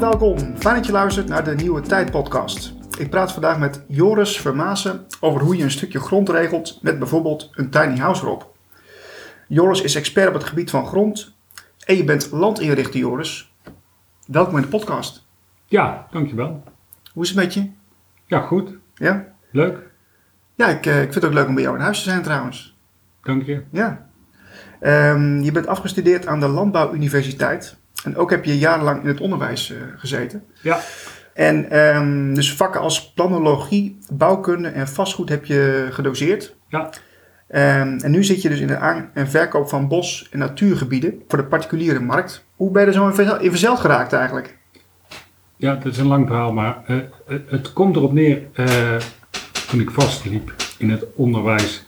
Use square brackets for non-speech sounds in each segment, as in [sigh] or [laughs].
Welkom. Fijn dat je luistert naar de Nieuwe Tijd podcast. Ik praat vandaag met Joris Vermaassen over hoe je een stukje grond regelt met bijvoorbeeld een tiny house erop. Joris is expert op het gebied van grond en je bent landinrichter Joris. Welkom in de podcast. Ja, dankjewel. Hoe is het met je? Ja, goed. Ja? Leuk. Ja, ik, eh, ik vind het ook leuk om bij jou in huis te zijn trouwens. Dank je. Ja. Ehm, je bent afgestudeerd aan de Landbouwuniversiteit. En ook heb je jarenlang in het onderwijs eh, gezeten. Ja. En ehm, dus vakken als planologie, bouwkunde en vastgoed heb je gedoseerd. Ja. Ehm, en nu zit je dus in de aan- en verkoop van bos- en natuurgebieden voor de particuliere markt. Hoe ben je er zo in verzel- in verzeld geraakt eigenlijk? Ja, dat is een lang verhaal, maar eh, het, het komt erop neer, eh, toen ik vastliep in het onderwijs,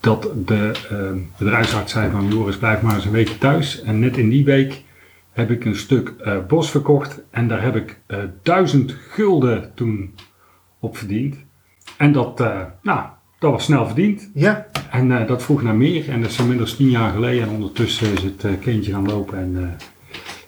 dat de eh, bedrijfsarts zei van Joris, blijf maar eens een weekje thuis. En net in die week heb ik een stuk eh, bos verkocht en daar heb ik eh, duizend gulden toen op verdiend. En dat, eh, nou, dat was snel verdiend. Ja, En dat vroeg naar meer. En dat is inmiddels tien jaar geleden. En ondertussen is het kindje gaan lopen. En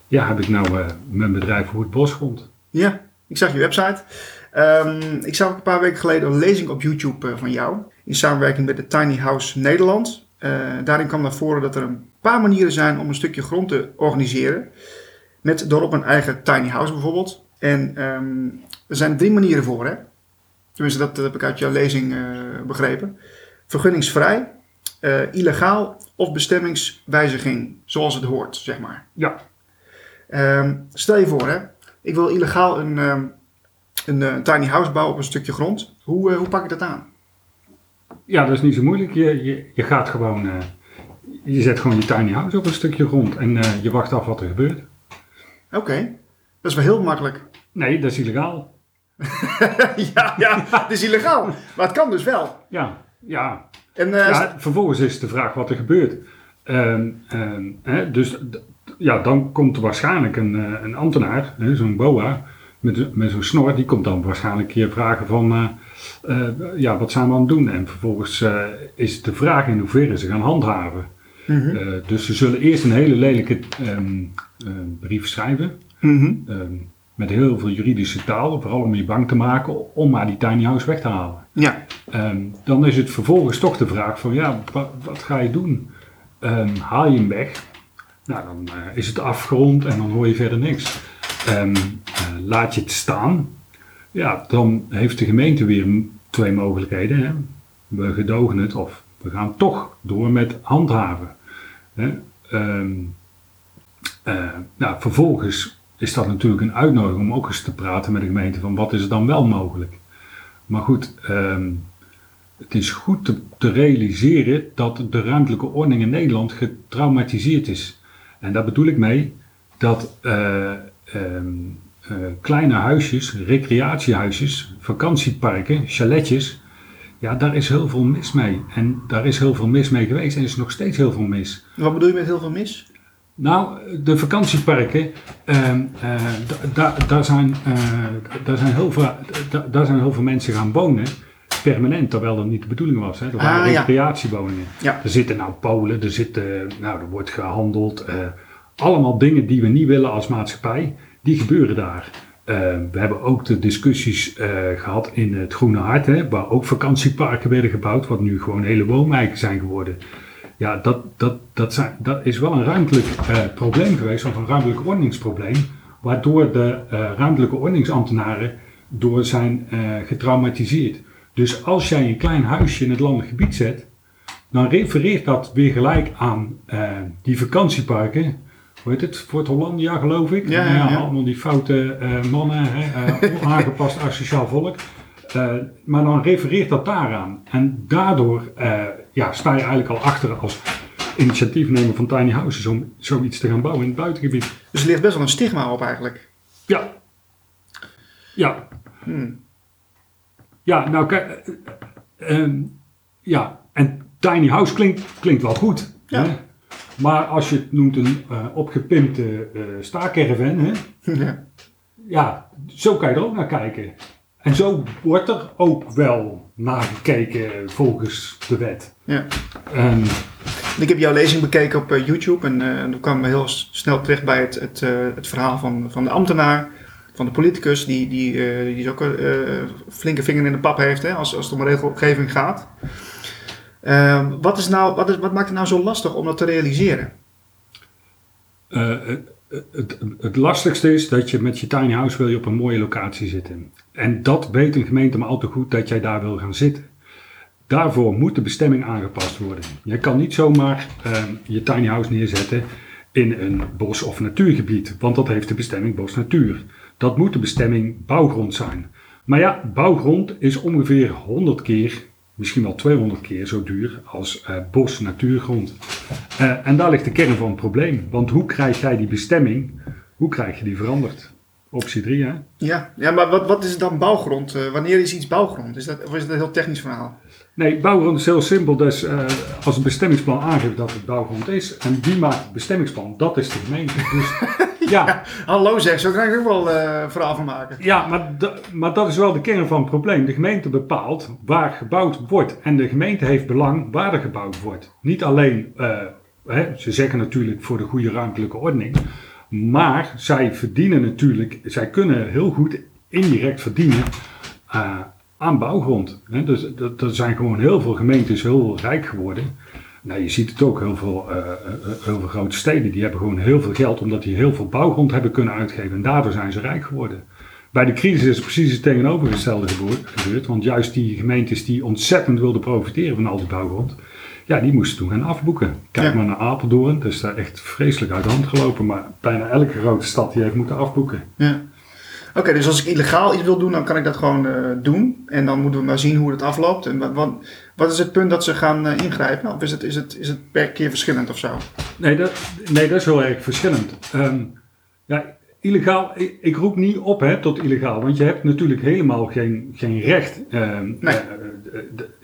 ja, heb ik nou mijn bedrijf Hoe het Bosgrond. ja. Ik zag je website. Ehm, ik zag een paar weken geleden een lezing op YouTube van jou. In samenwerking met de Tiny House Nederland. Eh, daarin kwam naar voren dat er een paar manieren zijn om een stukje grond te organiseren. Met daarop een eigen tiny house bijvoorbeeld. En ehm, er zijn drie manieren voor, hè? Tenminste, dat heb ik uit jouw lezing eh, begrepen. Vergunningsvrij, eh, illegaal of bestemmingswijziging, zoals het hoort, zeg maar. Ja. Ehm, stel je voor, hè? Ik wil illegaal een, ehm, een tiny house bouwen op een stukje grond. Hoe, hoe pak ik dat aan? Ja, dat is niet zo moeilijk. Je, je, je gaat gewoon... eh, je zet gewoon je tiny house op een stukje grond. En eh, je wacht af wat er gebeurt. Oké, dat is wel heel makkelijk. Nee, dat is illegaal. [laughs] ja, ja, het is illegaal. Maar het kan dus wel. Ja, ja. En, eh, ja vervolgens is de vraag wat er gebeurt. Ehm, ehm, hè, dus ja, dan komt er waarschijnlijk een, een ambtenaar, zo'n boa, met, met zo'n snor, die komt dan waarschijnlijk keer vragen van, eh, eh, ja, wat zijn we aan het doen? En vervolgens eh, is de vraag in hoeverre ze gaan handhaven. mhm, dus ze zullen eerst een hele lelijke ehm, eh, brief schrijven, mhm. ehm, met heel veel juridische taal, vooral om je bang te maken om maar die tiny house weg te halen. Ja, Ehm, dan is het vervolgens toch de vraag van ja, wa- wat, ga je doen? Ehm, haal je hem weg? Nou, dan is het afgerond en dan hoor je verder niks. Ehm, eh, laat je het staan? Ja, dan heeft de gemeente weer twee mogelijkheden. Hè? We gedogen het of we gaan toch door met handhaven. Hè? Ehm, eh, nou, vervolgens is dat natuurlijk een uitnodiging om ook eens te praten met de gemeente van wat is er dan wel mogelijk. Maar goed, ehm, het is goed te, te realiseren dat de ruimtelijke ordening in Nederland getraumatiseerd is. En daar bedoel ik mee dat eh, ehm, eh, kleine huisjes, recreatiehuisjes, vakantieparken, chaletjes, ja, daar is heel veel mis mee. En daar is heel veel mis mee geweest en er is nog steeds heel veel mis. wat bedoel je met heel veel mis? Nou, de vakantieparken, ehm, eh, da- da- daar, zijn, eh, daar, zijn heel veel, da- daar zijn heel veel mensen gaan wonen, permanent, terwijl dat niet de bedoeling was. Hè. Er waren Ah, recreatiewoningen. Ja. Er zitten nou Polen, er, zitten, nou, er wordt gehandeld. eh, allemaal dingen die we niet willen als maatschappij, die gebeuren daar. Eh, we hebben ook de discussies eh, gehad in het Groene Hart, hè, waar ook vakantieparken werden gebouwd, wat nu gewoon hele woonwijken zijn geworden. Ja, dat, dat, dat, zijn, dat is wel een ruimtelijk eh, probleem geweest, of een ruimtelijk ordeningsprobleem, waardoor de ruimtelijke ordeningsambtenaren door zijn getraumatiseerd. Dus als jij een klein huisje in het landelijk gebied zet, dan refereert dat weer gelijk aan die vakantieparken. Hoe heet het? Fort Hollandia, geloof ik. Ja, ja, ja. Allemaal die foute eh, mannen, hè, eh, [laughs] onaangepast asociaal volk. Eh, maar dan refereert dat daaraan. En daardoor ja, sta je eigenlijk al achter als initiatiefnemer van tiny houses om zoiets te gaan bouwen in het buitengebied. Dus er ligt best wel een stigma op eigenlijk. Ja. Ja. Hmm. Ja, nou kijk. ja, en tiny house klinkt, klinkt wel goed. Ja. Hè? Maar als je het noemt een eh, opgepimpte eh hè? [laughs] ja. ja, zo kan je er ook naar kijken. En zo wordt er ook wel naar gekeken volgens de wet. Ja. Ik heb jouw lezing bekeken op eh, YouTube en uh, toen kwam we heel snel terecht bij het, het, uh, het verhaal van, van de ambtenaar, van de politicus, die, die, die dus ook flinke vinger in de pap heeft hè, als, als het om regelgeving gaat. Ehm, wat, is nou, wat, is, wat maakt het nou zo lastig om dat te realiseren? Het, het, het, lastigste is dat je met je tiny house wil je op een mooie locatie zitten. En dat weet een gemeente maar al te goed dat jij daar wil gaan zitten. Daarvoor moet de bestemming aangepast worden. Je kan niet zomaar uh, je tiny house neerzetten in een bos- of natuurgebied, want dat heeft de bestemming bos-natuur. Dat moet de bestemming bouwgrond zijn. Maar ja, bouwgrond is ongeveer 100 keer, misschien wel 200 keer zo duur als uh, bos-natuurgrond. Uh, en daar ligt de kern van het probleem. Want hoe krijg jij die bestemming, hoe krijg je die veranderd? Optie 3, hè? Ja, ja maar wat, wat is dan bouwgrond? Uh, wanneer is iets bouwgrond? Is dat, of is dat een heel technisch verhaal? Nee, bouwgrond is heel simpel. Dus als een bestemmingsplan aangeeft dat het bouwgrond is, en wie maakt het bestemmingsplan? Dat is de gemeente. Dus, [laughs] ja. [laughs] Hallo zeg, zo kan ik ook wel uh, verhaal van maken. Ja, maar, maar dat is wel de kern van het probleem. De gemeente bepaalt waar gebouwd wordt. En de gemeente heeft belang waar er gebouwd wordt. Niet alleen, hè, ze zeggen natuurlijk voor de goede ruimtelijke ordening. Maar zij verdienen natuurlijk, zij kunnen heel goed indirect verdienen uh, aan bouwgrond. Hè? Dus er zijn gewoon heel veel gemeentes heel rijk geworden. Nou, je ziet het ook, heel veel, uh, heel veel grote steden die hebben gewoon heel veel geld omdat die heel veel bouwgrond hebben kunnen uitgeven. En daardoor zijn ze rijk geworden. Bij de crisis is precies het tegenovergestelde gebeurd. Want juist die gemeentes die ontzettend wilden profiteren van al die bouwgrond, ja, die moesten toen gaan afboeken. Kijk maar naar Apeldoorn, dat is daar echt vreselijk uit de hand gelopen. Maar bijna elke grote stad die heeft moeten afboeken. Ja. Oké, dus als ik illegaal iets wil doen, dan kan ik dat gewoon uh, doen. En dan moeten we maar zien hoe het afloopt. En wat, wat is het punt dat ze gaan uh, ingrijpen? Of is het, is, het, is het per keer verschillend of zo? Nee, dat, nee, dat is heel erg verschillend. Um, ja, illegaal, ik, ik, roep niet op hè, tot illegaal, want je hebt natuurlijk helemaal geen, geen recht. Um, nee.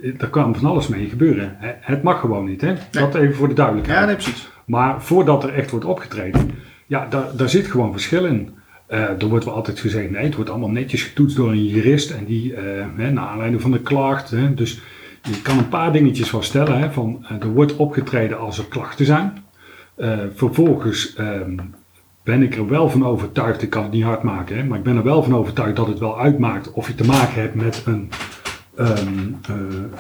Uh, er kan van alles mee gebeuren. Het mag gewoon niet, hè? Nee. Dat even voor de duidelijkheid. Ja, nee, precies. Maar voordat er echt wordt opgetreden, ja, daar, daar zit gewoon verschil in. Uh, er wordt wel altijd gezegd, nee, het wordt allemaal netjes getoetst door een jurist en die, uh, hè, naar aanleiding van de klacht. Hè, dus je kan een paar dingetjes wel stellen. Hè, van, uh, er wordt opgetreden als er klachten zijn. vervolgens ehm, ben ik er wel van overtuigd, ik kan het niet hard maken, hè, maar ik ben er wel van overtuigd dat het wel uitmaakt of je te maken hebt met een, um, een,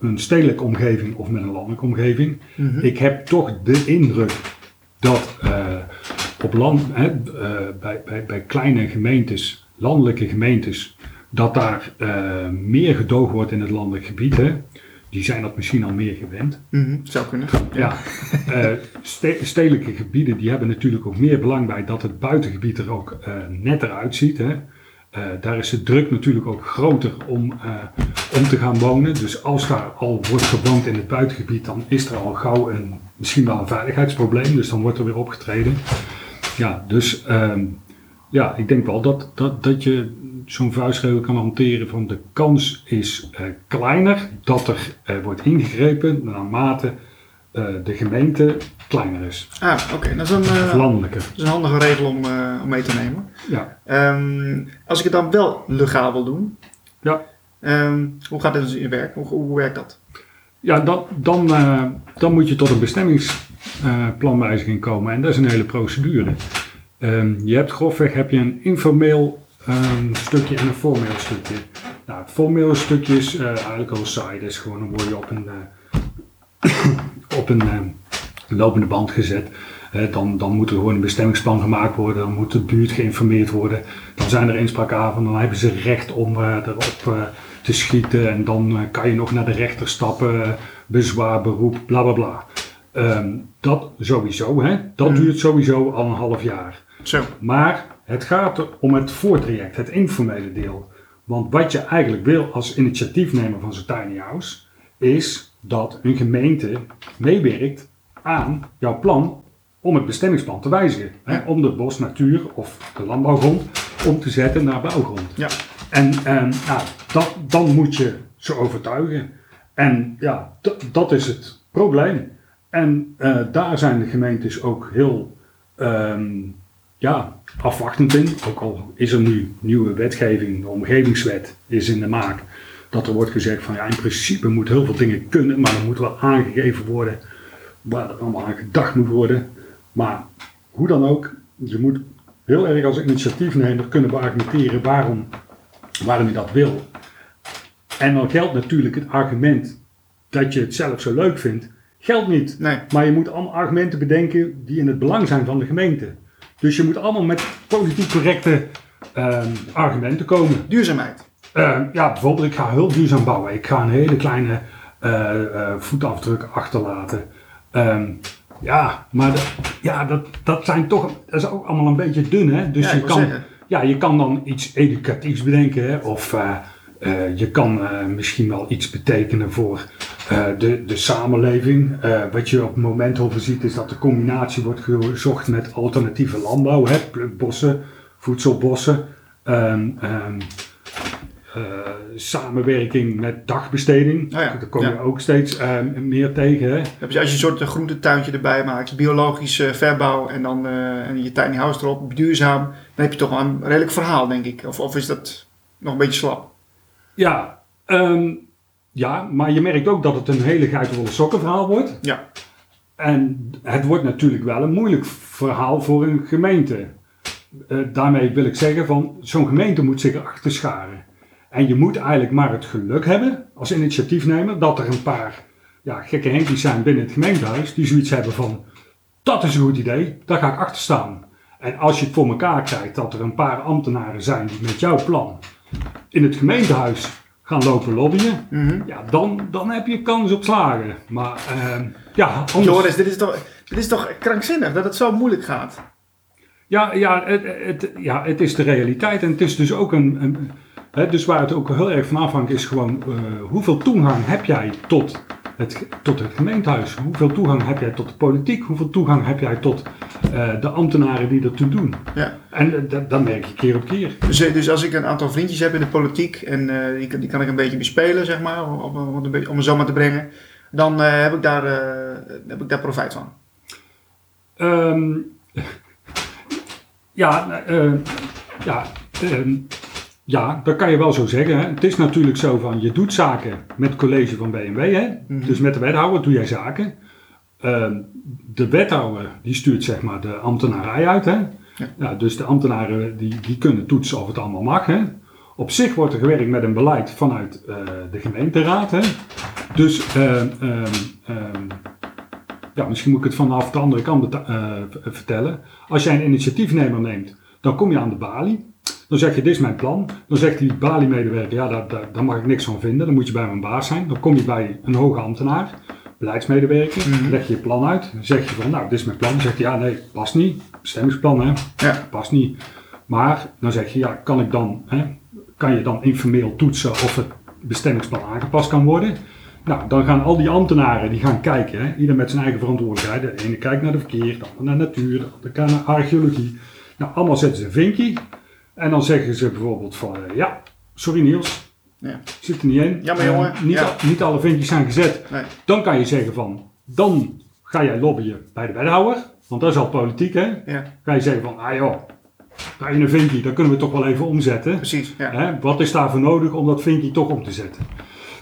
een, stedelijke omgeving of met een landelijke omgeving. Mm -hmm. Ik heb toch de indruk dat op land, hè, uh, bij, bij, bij kleine gemeentes, landelijke gemeentes, dat daar uh, meer gedoogd wordt in het landelijk gebied. Hè. Die zijn dat misschien al meer gewend. Mm -hmm, zou kunnen. Ja, uh, ste stedelijke gebieden die hebben natuurlijk ook meer belang bij dat het buitengebied er ook netter uitziet. Hè. daar is de druk natuurlijk ook groter om, om te gaan wonen. Dus als daar al wordt gewoond in het buitengebied, dan is er al gauw een, misschien wel een veiligheidsprobleem. Dus dan wordt er weer opgetreden. Ja, dus um, ja, ik denk wel dat, dat, dat je zo'n vuistregel kan hanteren van de kans is uh, kleiner dat er uh, wordt ingegrepen naarmate uh, de gemeente kleiner is. Ah, oké. Okay. Dat is een, landelijke. Dat is een handige regel om, om mee te nemen. Ja. Um, als ik het dan wel legaal wil doen, ja. Um, hoe gaat het dus in werk? Hoe, hoe werkt dat? Ja, dan, dan, dan moet je tot een bestemmings uh, planwijziging komen. En dat is een hele procedure. Um, je hebt grofweg heb je een informeel um, stukje en een formeel stukje. Nou, het formele stukje is uh, eigenlijk al saai. Dat is gewoon dan word je op een, uh, [coughs] op een lopende band gezet. dan, dan moet er gewoon een bestemmingsplan gemaakt worden. Dan moet de buurt geïnformeerd worden. Dan zijn er inspraakavonden. Dan hebben ze recht om erop te schieten. En dan kan je nog naar de rechter stappen. bezwaar, beroep, bla bla bla. Um, dat sowieso, hè? dat mm. duurt sowieso al een half jaar. Zo. Maar het gaat om het voortraject, het informele deel. Want wat je eigenlijk wil als initiatiefnemer van zo'n tiny house, is dat een gemeente meewerkt aan jouw plan om het bestemmingsplan te wijzigen. Hè? Om de bos, natuur of de landbouwgrond om te zetten naar bouwgrond. Ja. En, en nou, dat, dan moet je ze overtuigen. En ja, dat is het probleem. En uh, daar zijn de gemeentes ook heel um, ja, afwachtend in. Ook al is er nu nieuwe wetgeving, de omgevingswet is in de maak. dat er wordt gezegd van ja, in principe moet heel veel dingen kunnen, maar er moet wel aangegeven worden waar er allemaal aan gedacht moet worden. Maar hoe dan ook, je moet heel erg als initiatiefnemer kunnen beargumenteren waarom, waarom je dat wil. En dan geldt natuurlijk het argument dat je het zelf zo leuk vindt, geldt niet. Nee. Maar je moet allemaal argumenten bedenken die in het belang zijn van de gemeente. Dus je moet allemaal met politiek correcte ehm, argumenten komen. Duurzaamheid. Ehm, ja, bijvoorbeeld, ik ga heel duurzaam bouwen. Ik ga een hele kleine eh, eh, voetafdruk achterlaten. Ehm, ja, maar ja, dat, dat zijn toch, dat is ook allemaal een beetje dun, hè? Dus Ja, je, kan, zeggen. ja, je kan dan iets educatiefs bedenken, hè? Of eh, je kan eh, misschien wel iets betekenen voor eh, de, de samenleving. Wat je op het moment over ziet, is dat de combinatie wordt gezocht met alternatieve landbouw, hè? Plukbossen, voedselbossen. ehm, ehm, eh, samenwerking met dagbesteding. Oh ja, Daar kom je ook steeds eh, meer tegen. Hè? Als je een soort groentetuintje erbij maakt, biologische verbouw en dan en je tiny house erop, duurzaam, dan heb je toch wel een redelijk verhaal, denk ik. Of, of is dat nog een beetje slap? Ja, ehm, ja, maar je merkt ook dat het een hele geitenwolle sokken verhaal wordt. Ja, En het wordt natuurlijk wel een moeilijk verhaal voor een gemeente. Eh, daarmee wil ik zeggen van zo'n gemeente moet zich erachter scharen. En je moet eigenlijk maar het geluk hebben als initiatiefnemer dat er een paar ja, gekke henkies zijn binnen het gemeentehuis die zoiets hebben van dat is een goed idee, daar ga ik achter staan. En als je het voor elkaar krijgt dat er een paar ambtenaren zijn die met jouw plan in het gemeentehuis gaan lopen lobbyen, Mhm. ja, dan, dan heb je kans op slagen. Maar ehm, ja, anders... Joris, dit is, toch, dit is toch krankzinnig dat het zo moeilijk gaat? Ja, ja, het, het, ja, het is de realiteit. En het is dus ook een. een hè, dus waar het ook heel erg van afhangt, is gewoon eh, hoeveel toegang heb jij tot het, tot het gemeentehuis? Hoeveel toegang heb jij tot de politiek? Hoeveel toegang heb jij tot eh, de ambtenaren die ertoe doen? Ja. En eh, dat, dat merk je keer op keer. Dus, eh, dus als ik een aantal vriendjes heb in de politiek en die, kan- die kan ik een beetje bespelen, zeg maar, om, om, om, het zo maar te brengen, dan heb, ik daar, heb ik daar profijt van. Ehm, [laughs] ja, ja, ehm, ja, dat kan je wel zo zeggen. Hè. Het is natuurlijk zo van, je doet zaken met het college van BMW. Hè. Mhm. Dus met de wethouder doe jij zaken. Ehm, de wethouder die stuurt zeg maar de ambtenarij uit. Hè. Ja. Ja, dus de ambtenaren die, die kunnen toetsen of het allemaal mag. Hè. Op zich wordt er gewerkt met een beleid vanuit eh, de gemeenteraad. Hè. Dus ehm, ehm, ja, misschien moet ik het vanaf de andere kant eh, vertellen. Als jij een initiatiefnemer neemt, dan kom je aan de balie. Dan zeg je, dit is mijn plan. Dan zegt die balie-medewerker, ja, daar, daar, daar mag ik niks van vinden. Dan moet je bij mijn baas zijn. Dan kom je bij een hoge ambtenaar, beleidsmedewerker. Mhm. Leg je je plan uit. Dan zeg je van, nou, dit is mijn plan. Dan zegt hij, ja, nee, past niet. Bestemmingsplan, hè, Ja, past niet. Maar dan zeg je, ja, kan ik dan, hè, kan je dan informeel toetsen of het bestemmingsplan aangepast kan worden? Nou, dan gaan al die ambtenaren die gaan kijken, hè, ieder met zijn eigen verantwoordelijkheid. De ene kijkt naar de verkeer, de ander naar natuur, de ander kijkt naar archeologie. Nou, allemaal zetten ze een vinkje. En dan zeggen ze bijvoorbeeld van, eh, ja, sorry Niels, ja. zit er niet in. Jammer, Eh, jongen. niet, Ja. al- niet alle vinkjes zijn gezet. Nee. Dan kan je zeggen van, dan ga jij lobbyen bij de wethouder. Want dat is al politiek, hè. ja, Ga je zeggen van, ah joh, daar in een vinkje, dat kunnen we toch wel even omzetten. precies. Ja. Hè? Wat is daarvoor nodig om dat vinkje toch om te zetten?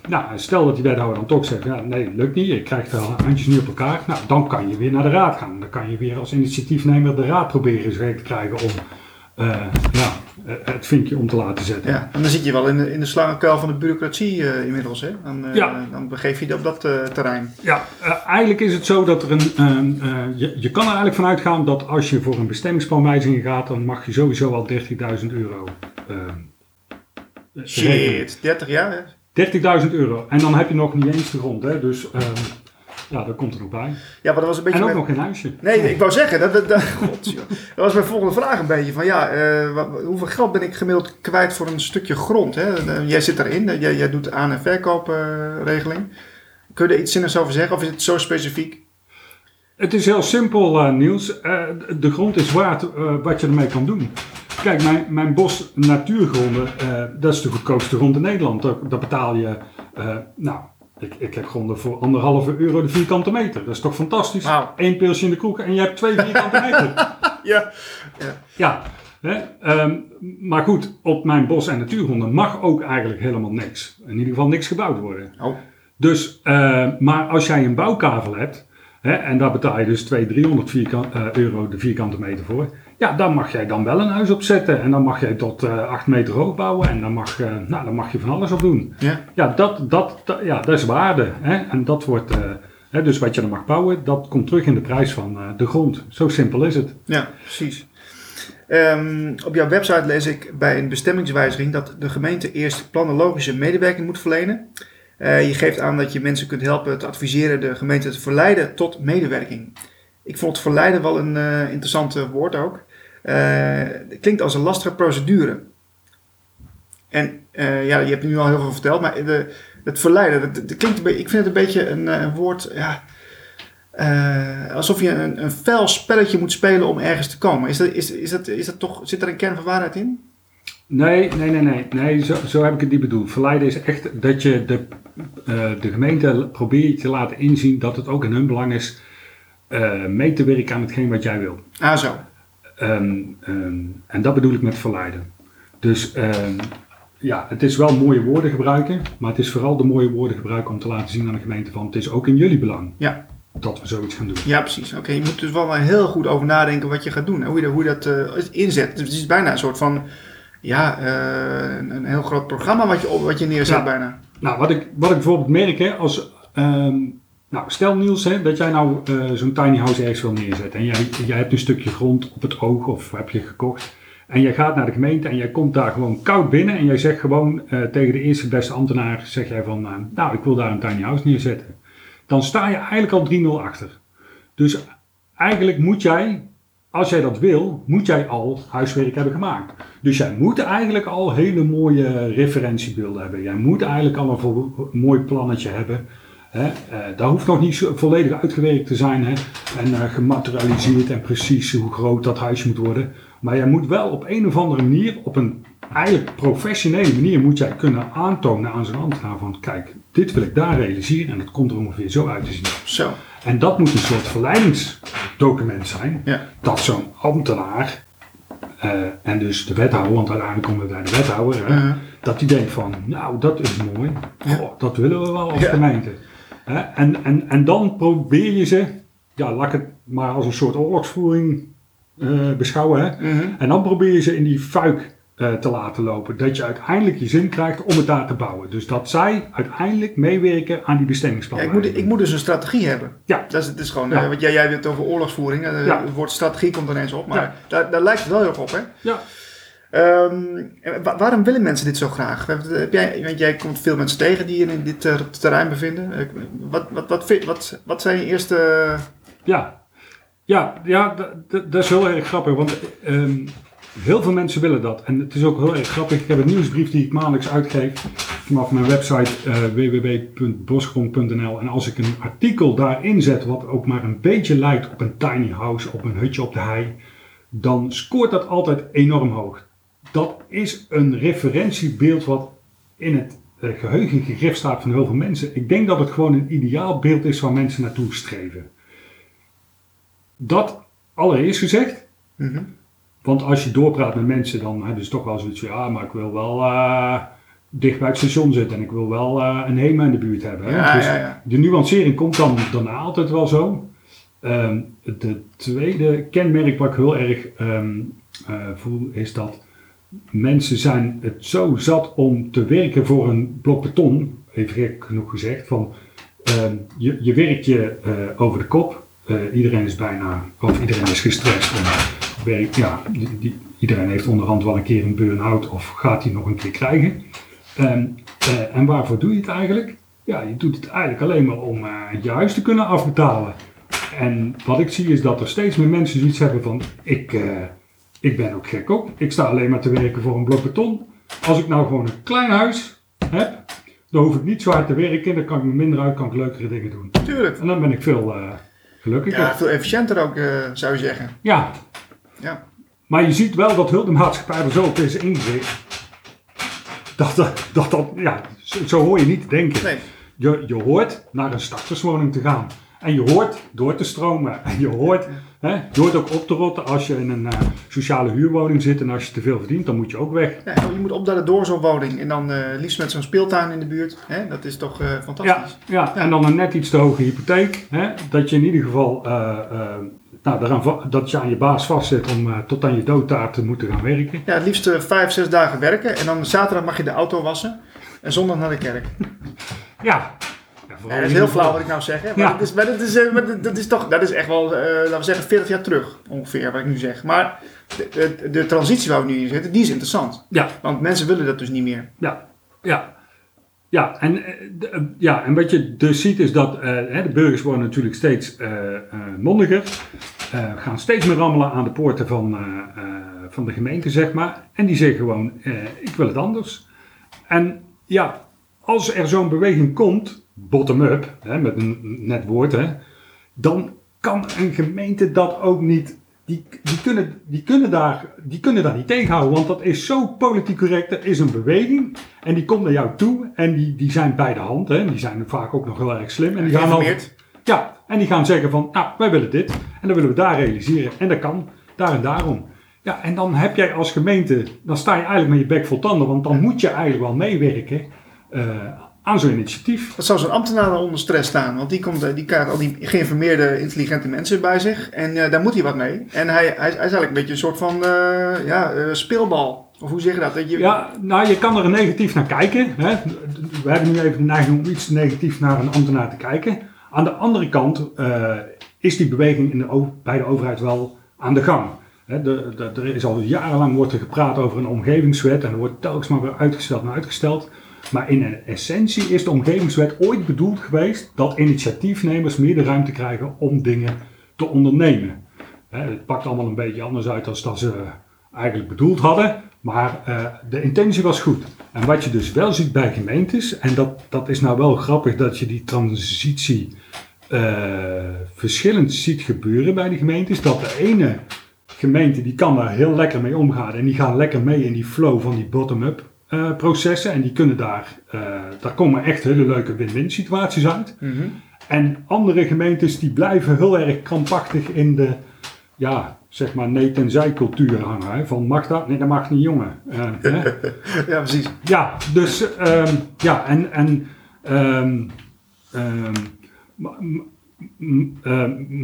Nou, stel dat die wethouder dan toch zegt, ja, nee, lukt niet, je krijgt de handjes niet op elkaar. Nou, dan kan je weer naar de raad gaan. Dan kan je weer als initiatiefnemer de raad proberen zover te krijgen om eh, ja, eh, het vinkje om te laten zetten. Ja, en dan zit je wel in de, in de slangenkuil van de bureaucratie eh, inmiddels. Hè? Dan, eh, Ja. dan begeef je je op dat eh, terrein. Ja, eh, eigenlijk is het zo dat er een. eh, je, je kan er eigenlijk van uitgaan dat als je voor een bestemmingsplanwijziging gaat, dan mag je sowieso al 30.000 euro. rekenen. Shit, 30 jaar. Hè? 30.000 euro. En dan heb je nog niet eens de grond, hè? Dus ehm, ja, dat komt er nog bij. Ja, maar dat was een beetje... En ook mijn- nog geen huisje. Nee, ik wou zeggen, dat, dat, dat, [laughs] God, joh. dat was mijn volgende vraag een beetje. Van ja, eh, wat- hoeveel geld ben ik gemiddeld kwijt voor een stukje grond? Hè? Eh, Jij zit daarin, eh, jij, jij doet aan- en verkoopregeling. Kun je er iets zinnigs over zeggen of is het zo specifiek? Het is heel simpel, eh, Niels. De grond is waard wat je ermee kan doen. Kijk, mijn, mijn bos natuurgronden, dat is de goedkoopste grond in Nederland. Dat, betaal je, nou, ik, ik heb gronden voor anderhalve euro de vierkante meter. Dat is toch fantastisch? Wauw. Eén pilsje in de kroeg en je hebt twee vierkante meter. [laughs] Ja. Ja, Hè? Ehm, maar goed, op mijn bos- en natuurgronden mag ook eigenlijk helemaal niks. In ieder geval niks gebouwd worden. Oh, Dus, eh, maar als jij een bouwkavel hebt, hè, en daar betaal je dus 200, 300 vierkant, eh, euro de vierkante meter voor, ja, dan mag jij dan wel een huis opzetten. En dan mag jij tot eh 8 meter hoog bouwen en dan mag, eh, nou, dan mag je van alles op doen. ja. Ja, dat, dat, dat- ja, dat is waarde. Hè? En dat wordt, eh, hè, dus wat je dan mag bouwen, dat komt terug in de prijs van de grond. Zo simpel is het. Ja, precies. Ehm, op jouw website lees ik bij een bestemmingswijziging dat de gemeente eerst planologische medewerking moet verlenen. Je geeft aan dat je mensen kunt helpen te adviseren de gemeente te verleiden tot medewerking. Ik vond verleiden wel een interessant woord ook. Eh, het klinkt als een lastige procedure. En eh, ja, je hebt nu al heel veel verteld, maar de, het verleiden, dat, dat klinkt een beetje, ik vind het een beetje een, eh, een woord, ja, alsof je een, een fel spelletje moet spelen om ergens te komen. Is dat, is, is dat, is dat toch, zit er een kern van waarheid in? Nee, nee, nee, nee. nee zo, zo heb ik het niet bedoeld. Verleiden is echt dat je de, de gemeente probeert te laten inzien dat het ook in hun belang is mee te werken aan hetgeen wat jij wil. Ah, zo. Ehm, ehm, en dat bedoel ik met verleiden. Dus ehm, ja, het is wel mooie woorden gebruiken, maar het is vooral de mooie woorden gebruiken om te laten zien aan de gemeente van het is ook in jullie belang Ja. dat we zoiets gaan doen. Ja, precies. Oké, je moet dus wel heel goed over nadenken wat je gaat doen. en Hoe je, dat- hoe je dat eh, inzet. Dus het is bijna een soort van, ja, eh, een, een heel groot programma wat je, op, wat je neerzet Ja. bijna. Nou, wat ik, wat ik bijvoorbeeld merk, hè, als, nou, stel Niels, hè, dat jij nou eh, zo'n tiny house ergens wil neerzetten en jij, jij hebt een stukje grond op het oog of heb je gekocht en jij gaat naar de gemeente en jij komt daar gewoon koud binnen en jij zegt gewoon eh, tegen de eerste beste ambtenaar, zeg jij van, eh, nou, ik wil daar een tiny house neerzetten. Dan sta je eigenlijk al 3-0 achter. Dus eigenlijk moet jij, als jij dat wil, moet jij al huiswerk hebben gemaakt. Dus jij moet eigenlijk al hele mooie referentiebeelden hebben. Jij moet eigenlijk al een mooi plannetje hebben. Hè? Eh, dat hoeft nog niet volledig uitgewerkt te zijn hè? en eh, gematerialiseerd en precies hoe groot dat huisje moet worden. Maar jij moet wel op een of andere manier, op een eigenlijk professionele manier, moet jij kunnen aantonen aan zo'n ambtenaar van kijk, dit wil ik daar realiseren en dat komt er ongeveer zo uit te zien. Zo. En dat moet een soort verleidingsdocument zijn. Ja. Dat zo'n ambtenaar, eh, en dus de wethouder, want uiteindelijk komen we bij de wethouder, hè, dat die denkt van, nou dat is mooi, Ja. Goh, dat willen we wel als Ja. gemeente. En, en, en dan probeer je ze, ja laat ik het maar als een soort oorlogsvoering eh, beschouwen. Hè. Mhm. En dan probeer je ze in die fuik eh, te laten lopen. Dat je uiteindelijk je zin krijgt om het daar te bouwen. Dus dat zij uiteindelijk meewerken aan die Ja, bestemmingsplan. ik, moet, ik moet dus een strategie hebben. Ja. Dat is, het is gewoon, Ja. eh, want jij, jij hebt het over oorlogsvoering. Ja. Het woord strategie komt ineens op, maar Ja. daar, daar lijkt het wel heel erg op, hè? Ja. Ehm, waarom willen mensen dit zo graag? Heb jij, want jij komt veel mensen tegen die in dit eh, terrein bevinden. Eh, Wat, wat, wat, wat, wat zijn je eerste... Ja, ja, ja dat is heel erg grappig, want ehm, heel veel mensen willen dat. En het is ook heel erg grappig. Ik heb een nieuwsbrief die ik maandelijks uitgeef vanaf mijn website eh www.bosgrond.nl. En als ik een artikel daarin zet, wat ook maar een beetje lijkt op een tiny house, op een hutje op de hei, dan scoort dat altijd enorm hoog. Dat is een referentiebeeld wat in het eh, geheugen gegrift staat van heel veel mensen. Ik denk dat het gewoon een ideaal beeld is waar mensen naartoe streven. Dat allereerst gezegd. Mhm. Want als je doorpraat met mensen, dan hebben ze toch wel zoiets van, ja, maar ik wil wel eh, dicht bij het station zitten en ik wil wel eh, een HEMA in de buurt hebben. Ja, dus ja, ja. de nuancering komt dan daarna altijd wel zo. Ehm, de tweede kenmerk wat ik heel erg ehm, eh, voel, is dat mensen zijn het zo zat om te werken voor een blok beton, even gek genoeg gezegd, van ehm, je, je werkt je eh, over de kop. Eh, iedereen is bijna, of iedereen is gestrest. Ja, die, iedereen heeft onderhand wel een keer een burn-out of gaat die nog een keer krijgen. Ehm, eh, en waarvoor doe je het eigenlijk? Ja, je doet het eigenlijk alleen maar om je huis te kunnen afbetalen. En wat ik zie is dat er steeds meer mensen zoiets hebben van, ik, ik ben ook gek ook. Ik sta alleen maar te werken voor een blok beton. Als ik nou gewoon een klein huis heb, dan hoef ik niet zo hard te werken. Dan kan ik me minder uit, kan ik leukere dingen doen. Tuurlijk. En dan ben ik veel eh, gelukkiger. Ja, veel efficiënter ook, eh, zou je zeggen. ja, Ja. Maar je ziet wel dat heel de maatschappij er zo op is ingericht. Dat dat, dat, dat ja, zo, zo hoor je niet te denken. Nee. Je, je hoort naar een starterswoning te gaan. En je hoort door te stromen. En je hoort, hè, je hoort ook op te rotten als je in een eh, sociale huurwoning zit. En als je te veel verdient, dan moet je ook weg. Ja, je moet opdaden door zo'n woning. En dan eh, liefst met zo'n speeltuin in de buurt. Hè? Dat is toch eh, Ja, fantastisch. ja, en dan een net iets te hoge hypotheek. Hè, dat je in ieder geval nou, daaraan dat je aan je baas vastzit om tot aan je doodtaart te moeten gaan werken. Ja, het liefst vijf, zes dagen werken. En dan zaterdag mag je de auto wassen. En zondag naar de kerk. Ja, ja Ja, dat is heel flauw wat ik nou zeg. Hè? Maar, Ja. dat, is, maar dat, is, eh, maar dat- dat is toch, dat is echt wel, eh, laten we zeggen, 40 jaar terug ongeveer, wat ik nu zeg. Maar de, de, de transitie waar we nu in zitten, die is interessant. Ja, Want mensen willen dat dus niet meer. Ja, ja. Ja en, eh, de- ja, en wat je dus ziet is dat de burgers worden natuurlijk steeds mondiger. gaan steeds meer rammelen aan de poorten van, van de gemeente, zeg maar. En die zeggen gewoon, ik wil het anders. En ja, als er zo'n beweging komt, bottom-up, met een net woord, hè, dan kan een gemeente dat ook niet. Die, die, kunnen, die, kunnen daar, die kunnen daar niet tegenhouden, want dat is zo politiek correct. Er is een beweging en die komt naar jou toe en die, die zijn bij de hand. Hè, die zijn vaak ook nog heel erg slim. En die gaan, dan, ja, en die gaan zeggen van, nou, wij willen dit en dan willen we daar realiseren. En dat kan, daar en daarom. Ja, en dan heb jij als gemeente, dan sta je eigenlijk met je bek vol tanden, want dan moet je eigenlijk wel meewerken eh, aan zo'n initiatief. Dat zou zo'n ambtenaar onder stress staan. Want die, komt, eh, die krijgt al die geïnformeerde, intelligente mensen bij zich. En eh, daar moet hij wat mee. En hij, hij, is- hij is eigenlijk een beetje een soort van eh, ja, speelbal. Of hoe zeg je dat? dat je, Ja, nou, je kan er negatief naar kijken. Hè. We hebben nu even de neiging om iets negatief naar een ambtenaar te kijken. Aan de andere kant is die beweging in de, bij de overheid wel aan de gang. Hè, de, de- er is al jarenlang wordt er gepraat over een omgevingswet en er wordt telkens maar weer uitgesteld en uitgesteld. Maar in essentie is de omgevingswet ooit bedoeld geweest dat initiatiefnemers meer de ruimte krijgen om dingen te ondernemen. Het pakt allemaal een beetje anders uit dan dat ze eigenlijk bedoeld hadden. Maar eh, de intentie was goed. En wat je dus wel ziet bij gemeentes, en dat, dat is nou wel grappig dat je die transitie eh, verschillend ziet gebeuren bij de gemeentes. Dat de ene gemeente die kan daar heel lekker mee omgaan en die gaan lekker mee in die flow van die bottom-up eh, processen. En die kunnen daar, eh, daar komen echt hele leuke win-win situaties uit. Mhm. En andere gemeentes die blijven heel erg krampachtig in de, ja, zeg maar nee tenzij cultuur hangen. Hè? Van mag dat? Nee, dat mag niet, jongen. Eh, hè? [laughs] ja, precies. Ja, dus ehm, ja, en, en ehm, ehm,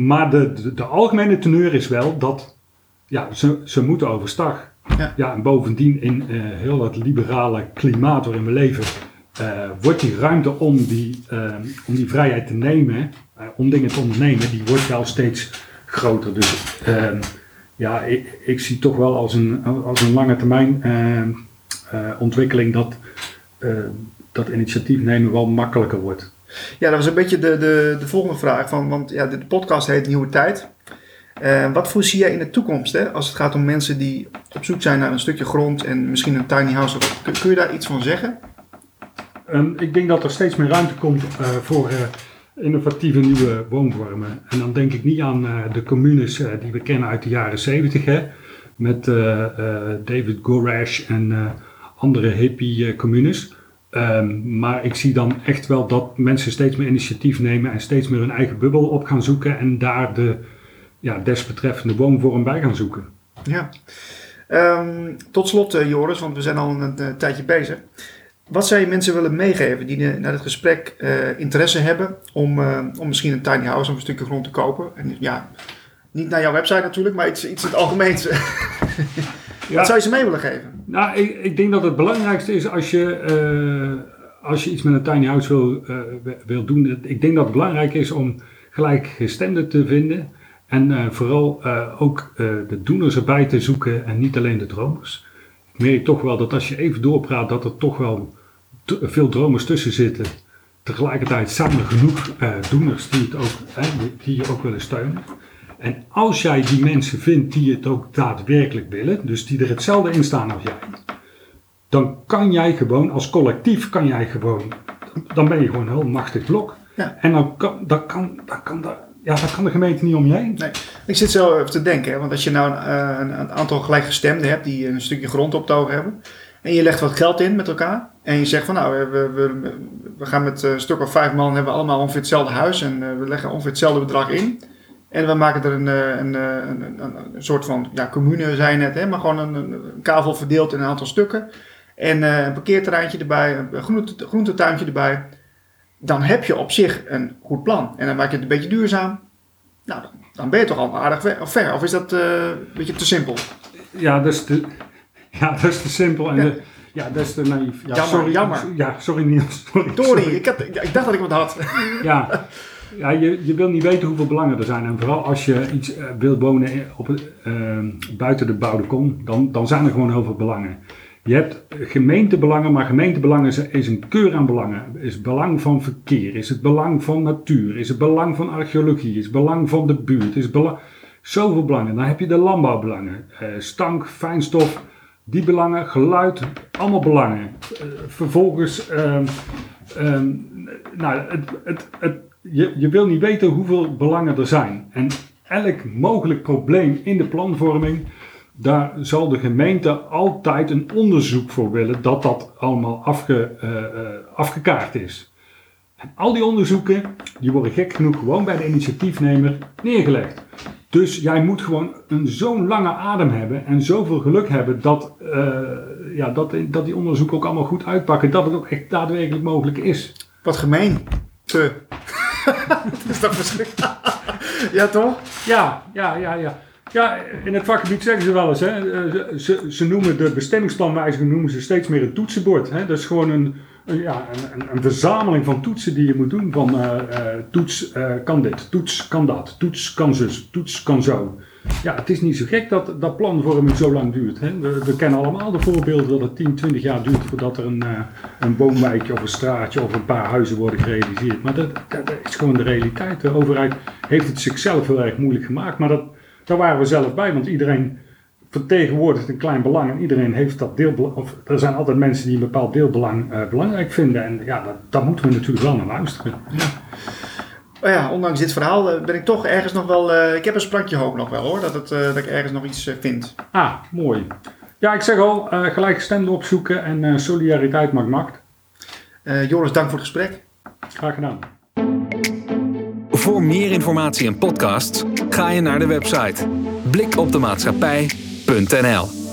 maar de, de, de algemene teneur is wel dat ja, ze, ze moeten overstag. Ja. en bovendien in eh, heel dat liberale klimaat waarin we leven, eh, wordt die ruimte om die, ehm, om die vrijheid te nemen, eh, om dingen te ondernemen, die wordt wel steeds groter. Dus ehm, ja, ik, ik zie toch wel als een, als een lange termijn ehm, eh, ontwikkeling dat, eh, dat initiatief nemen wel makkelijker wordt. Ja, dat was een beetje de, de, de volgende vraag. Van, want ja, de podcast heet Nieuwe Tijd. Eh, wat voor zie jij in de toekomst hè, als het gaat om mensen die op zoek zijn naar een stukje grond en misschien een tiny house? Kun, kun je daar iets van zeggen? Ehm, ik denk dat er steeds meer ruimte komt eh, voor eh, innovatieve nieuwe woonvormen. En dan denk ik niet aan de communes die we kennen uit de jaren 70, hè, met David Gorash en andere hippie communes. Ehm, maar ik zie dan echt wel dat mensen steeds meer initiatief nemen en steeds meer hun eigen bubbel op gaan zoeken en daar de ja, desbetreffende woonvorm bij gaan zoeken. Ja. Ehm, tot slot, eh, Joris, want we zijn al een, eh, tijdje bezig. Wat zou je mensen willen meegeven die de- naar dit gesprek eh, interesse hebben om, eh, om misschien een tiny house of een stukje grond te kopen? En ja, niet naar jouw website natuurlijk, maar iets, iets in het algemeen. [laughs] Wat zou je ze mee willen geven? Nou, ik, ik denk dat het belangrijkste is als je, eh, als je iets met een tiny house wil, eh, wil doen. Ik denk dat het belangrijk is om gelijkgestemden te vinden. En eh, vooral eh, ook eh, de doeners erbij te zoeken en niet alleen de dromers. Ik merk toch wel dat als je even doorpraat, dat er toch wel veel dromers tussen zitten. Tegelijkertijd zijn er genoeg doeners die, het ook, die- je ook willen steunen. En als jij die mensen vindt die het ook daadwerkelijk willen, dus die er hetzelfde in staan als jij, dan kan jij gewoon, als collectief kan jij gewoon, dan ben je gewoon een heel machtig blok. Ja. En dan kan, dan kan, dan kan, de, ja, dan kan de gemeente niet om je heen. Nee, ik zit zo even te denken, want als je nou een, eh, een, een aantal gelijkgestemden hebt die een stukje grond op het hebben. En je legt wat geld in met elkaar. En je zegt van nou, we, we, we gaan met een stuk of vijf man, hebben we allemaal ongeveer hetzelfde huis. En we leggen ongeveer hetzelfde bedrag in. En we maken er een, een, een, een, soort van ja, commune, zei je net, hè, maar gewoon een, een kavel verdeeld in een aantal stukken. En een parkeerterreintje erbij, een groente, groentetuintje erbij. Dan heb je op zich een goed plan. En dan maak je het een beetje duurzaam. Nou, dan ben je toch al aardig ver. Of is dat een beetje te simpel? Ja, dat is te, [laughs] ja, dat is te simpel. En ja. De, ja, dat is te naïef. Ja, jammer, sorry, jammer. Ja, sorry Niels. [laughs] Sorry, Tori, ik, had, ik dacht dat ik wat had. Ja, ja je, je wil niet weten hoeveel belangen er zijn. En vooral als je iets uh, wilt wonen op, uh, buiten de bouwde kom, dan, dan zijn er gewoon heel veel belangen. Je hebt gemeentebelangen, maar gemeentebelangen is, een keur aan belangen. Is het belang van verkeer, is het belang van natuur, is het belang van archeologie, is het belang van de buurt, is belang... Zoveel belangen. Dan heb je de landbouwbelangen, uh, stank, fijnstof, die belangen, geluid, allemaal belangen. Uh, vervolgens, um, um, nou, het, het, je, je wil niet weten hoeveel belangen er zijn. En elk mogelijk probleem in de planvorming, daar zal de gemeente altijd een onderzoek voor willen dat dat allemaal afge, uh, uh, afgekaart is. En al die onderzoeken, die worden gek genoeg gewoon bij de initiatiefnemer neergelegd. Dus jij moet gewoon een zo'n lange adem hebben en zoveel geluk hebben dat, uh, ja, dat, dat die onderzoeken ook allemaal goed uitpakken, dat het ook echt daadwerkelijk mogelijk is. Wat gemeen. Te. [laughs] dat is toch verschrikkelijk. ja, toch? Ja, ja, ja, ja. Ja, in het vakgebied zeggen ze wel eens, hè, ze, ze noemen de bestemmingsplanwijziging noemen ze steeds meer een toetsenbord. Hè. Dat is gewoon een, ja, een, een, verzameling van toetsen die je moet doen. Van uh, uh, toets kan dit, toets kan dat, toets kan zus, toets kan zo. Ja, het is niet zo gek dat, dat planvorming zo lang duurt. Hè. We, we, kennen allemaal de voorbeelden dat het 10, 20 jaar duurt voordat er een, een woonwijkje of een straatje of een paar huizen worden gerealiseerd. Maar dat, dat, is gewoon de realiteit. De overheid heeft het zichzelf heel erg moeilijk gemaakt, maar dat, daar waren we zelf bij, want iedereen vertegenwoordigt een klein belang en iedereen heeft dat deelbelang. Of er zijn altijd mensen die een bepaald deelbelang uh, belangrijk vinden. En ja, dat, daar moeten we natuurlijk wel naar luisteren. Ja. Oh ja, ondanks dit verhaal uh, ben ik toch ergens nog wel. Uh, ik heb een sprankje hoop nog wel hoor, dat, het, dat ik ergens nog iets vind. Ah, mooi. Ja, ik zeg al, gelijkgestemden opzoeken en solidariteit maakt macht. Joris, dank voor het gesprek. Graag gedaan. Voor meer informatie en podcasts ga je naar de website blikopdemaatschappij.nl